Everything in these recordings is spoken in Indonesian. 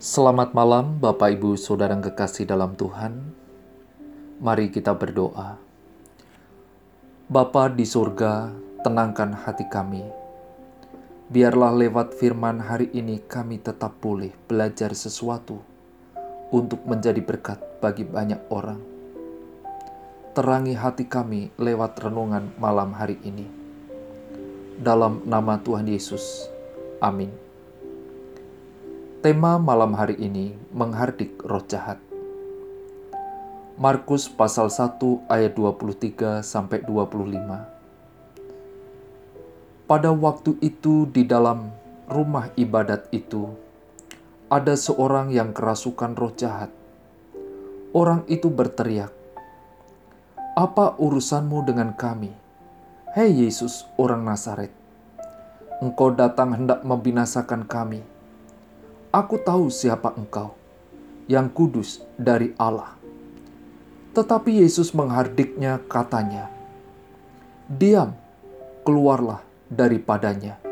Selamat malam, Bapak, Ibu, Saudara yang kekasih dalam Tuhan. Mari kita berdoa. Bapa di surga, tenangkan hati kami. Biarlah lewat firman hari ini kami tetap boleh belajar sesuatu untuk menjadi berkat bagi banyak orang. Terangi hati kami lewat renungan malam hari ini. Dalam nama Tuhan Yesus. Amin. Tema malam hari ini menghardik roh jahat. Markus pasal 1 ayat 23 sampai 25. Pada waktu itu di dalam rumah ibadat itu ada seorang yang kerasukan roh jahat. Orang itu berteriak, "Apa urusanmu dengan kami? Hei Yesus, orang Nazaret. Engkau datang hendak membinasakan kami." Aku tahu siapa engkau, yang kudus dari Allah. Tetapi Yesus menghardiknya katanya, Diam, keluarlah daripadanya.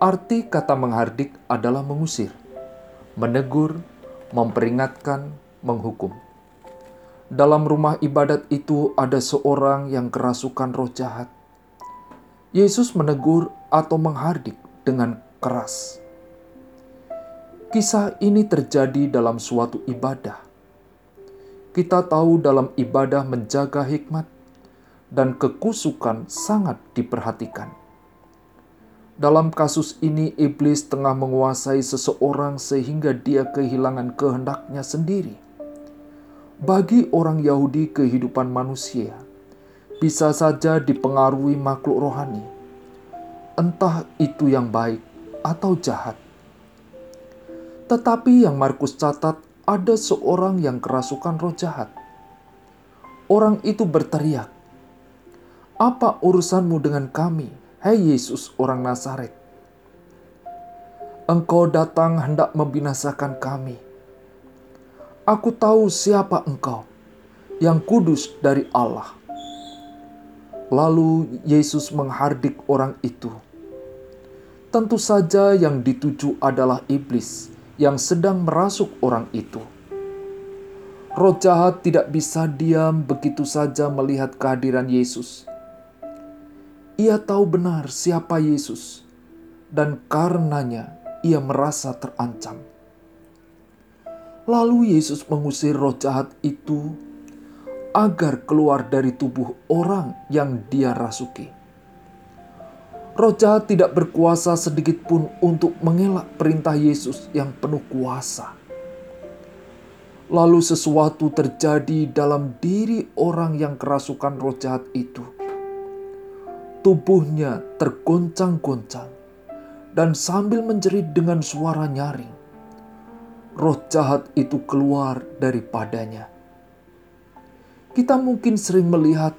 Arti kata menghardik adalah mengusir, menegur, memperingatkan, menghukum. Dalam rumah ibadat itu ada seorang yang kerasukan roh jahat. Yesus menegur atau menghardik dengan keras. Kisah ini terjadi dalam suatu ibadah. Kita tahu dalam ibadah menjaga hikmat dan kekusukan sangat diperhatikan. Dalam kasus ini, iblis tengah menguasai seseorang sehingga dia kehilangan kehendaknya sendiri. Bagi orang Yahudi, kehidupan manusia bisa saja dipengaruhi makhluk rohani, entah itu yang baik atau jahat. Tetapi yang Markus catat, ada seorang yang kerasukan roh jahat. Orang itu berteriak, "Apa urusanmu dengan kami, hai Yesus, orang Nazaret? Engkau datang hendak membinasakan kami. Aku tahu siapa engkau, yang kudus dari Allah." Lalu Yesus menghardik orang itu. Tentu saja yang dituju adalah iblis yang sedang merasuk orang itu. Roh jahat tidak bisa diam begitu saja melihat kehadiran Yesus. Ia tahu benar siapa Yesus, dan karenanya ia merasa terancam. Lalu Yesus mengusir roh jahat itu agar keluar dari tubuh orang yang dia rasuki. Roh jahat tidak berkuasa sedikit pun untuk mengelak perintah Yesus yang penuh kuasa. Lalu sesuatu terjadi dalam diri orang yang kerasukan roh jahat itu. Tubuhnya tergoncang-goncang dan sambil menjerit dengan suara nyaring. Roh jahat itu keluar daripadanya. Kita mungkin sering melihat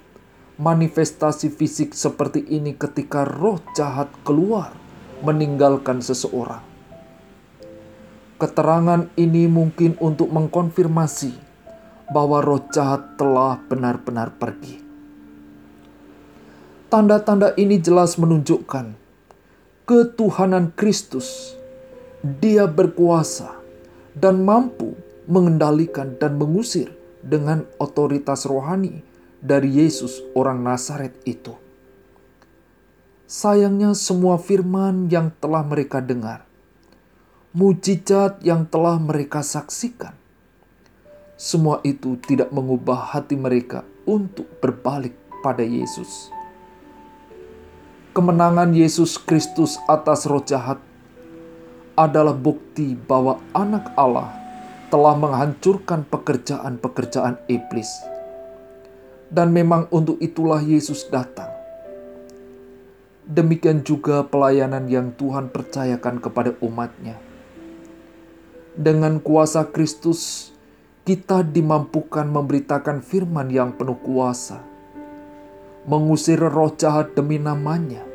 manifestasi fisik seperti ini ketika roh jahat keluar meninggalkan seseorang. Keterangan ini mungkin untuk mengkonfirmasi bahwa roh jahat telah benar-benar pergi. Tanda-tanda ini jelas menunjukkan ketuhanan Kristus. Dia berkuasa dan mampu mengendalikan dan mengusir dengan otoritas rohani dari Yesus orang Nazaret itu. Sayangnya semua firman yang telah mereka dengar, mujizat yang telah mereka saksikan, semua itu tidak mengubah hati mereka untuk berbalik pada Yesus. Kemenangan Yesus Kristus atas roh jahat adalah bukti bahwa anak Allah telah menghancurkan pekerjaan-pekerjaan iblis dan memang untuk itulah Yesus datang. Demikian juga pelayanan yang Tuhan percayakan kepada umatnya. Dengan kuasa Kristus, kita dimampukan memberitakan firman yang penuh kuasa, mengusir roh jahat demi namanya,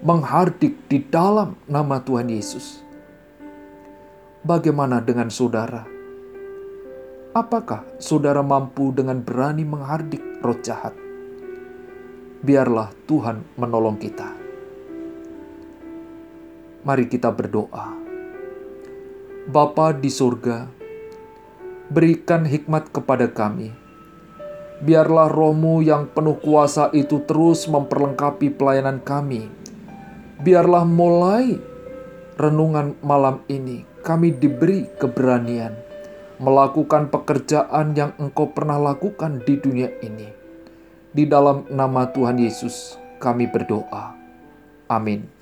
menghardik di dalam nama Tuhan Yesus. Bagaimana dengan saudara? Apakah saudara mampu dengan berani menghardik roh jahat? Biarlah Tuhan menolong kita. Mari kita berdoa. Bapa di surga, berikan hikmat kepada kami. Biarlah rohmu yang penuh kuasa itu terus memperlengkapi pelayanan kami. Biarlah mulai renungan malam ini kami diberi keberanian melakukan pekerjaan yang engkau pernah lakukan di dunia ini. Di dalam nama Tuhan Yesus kami berdoa. Amin.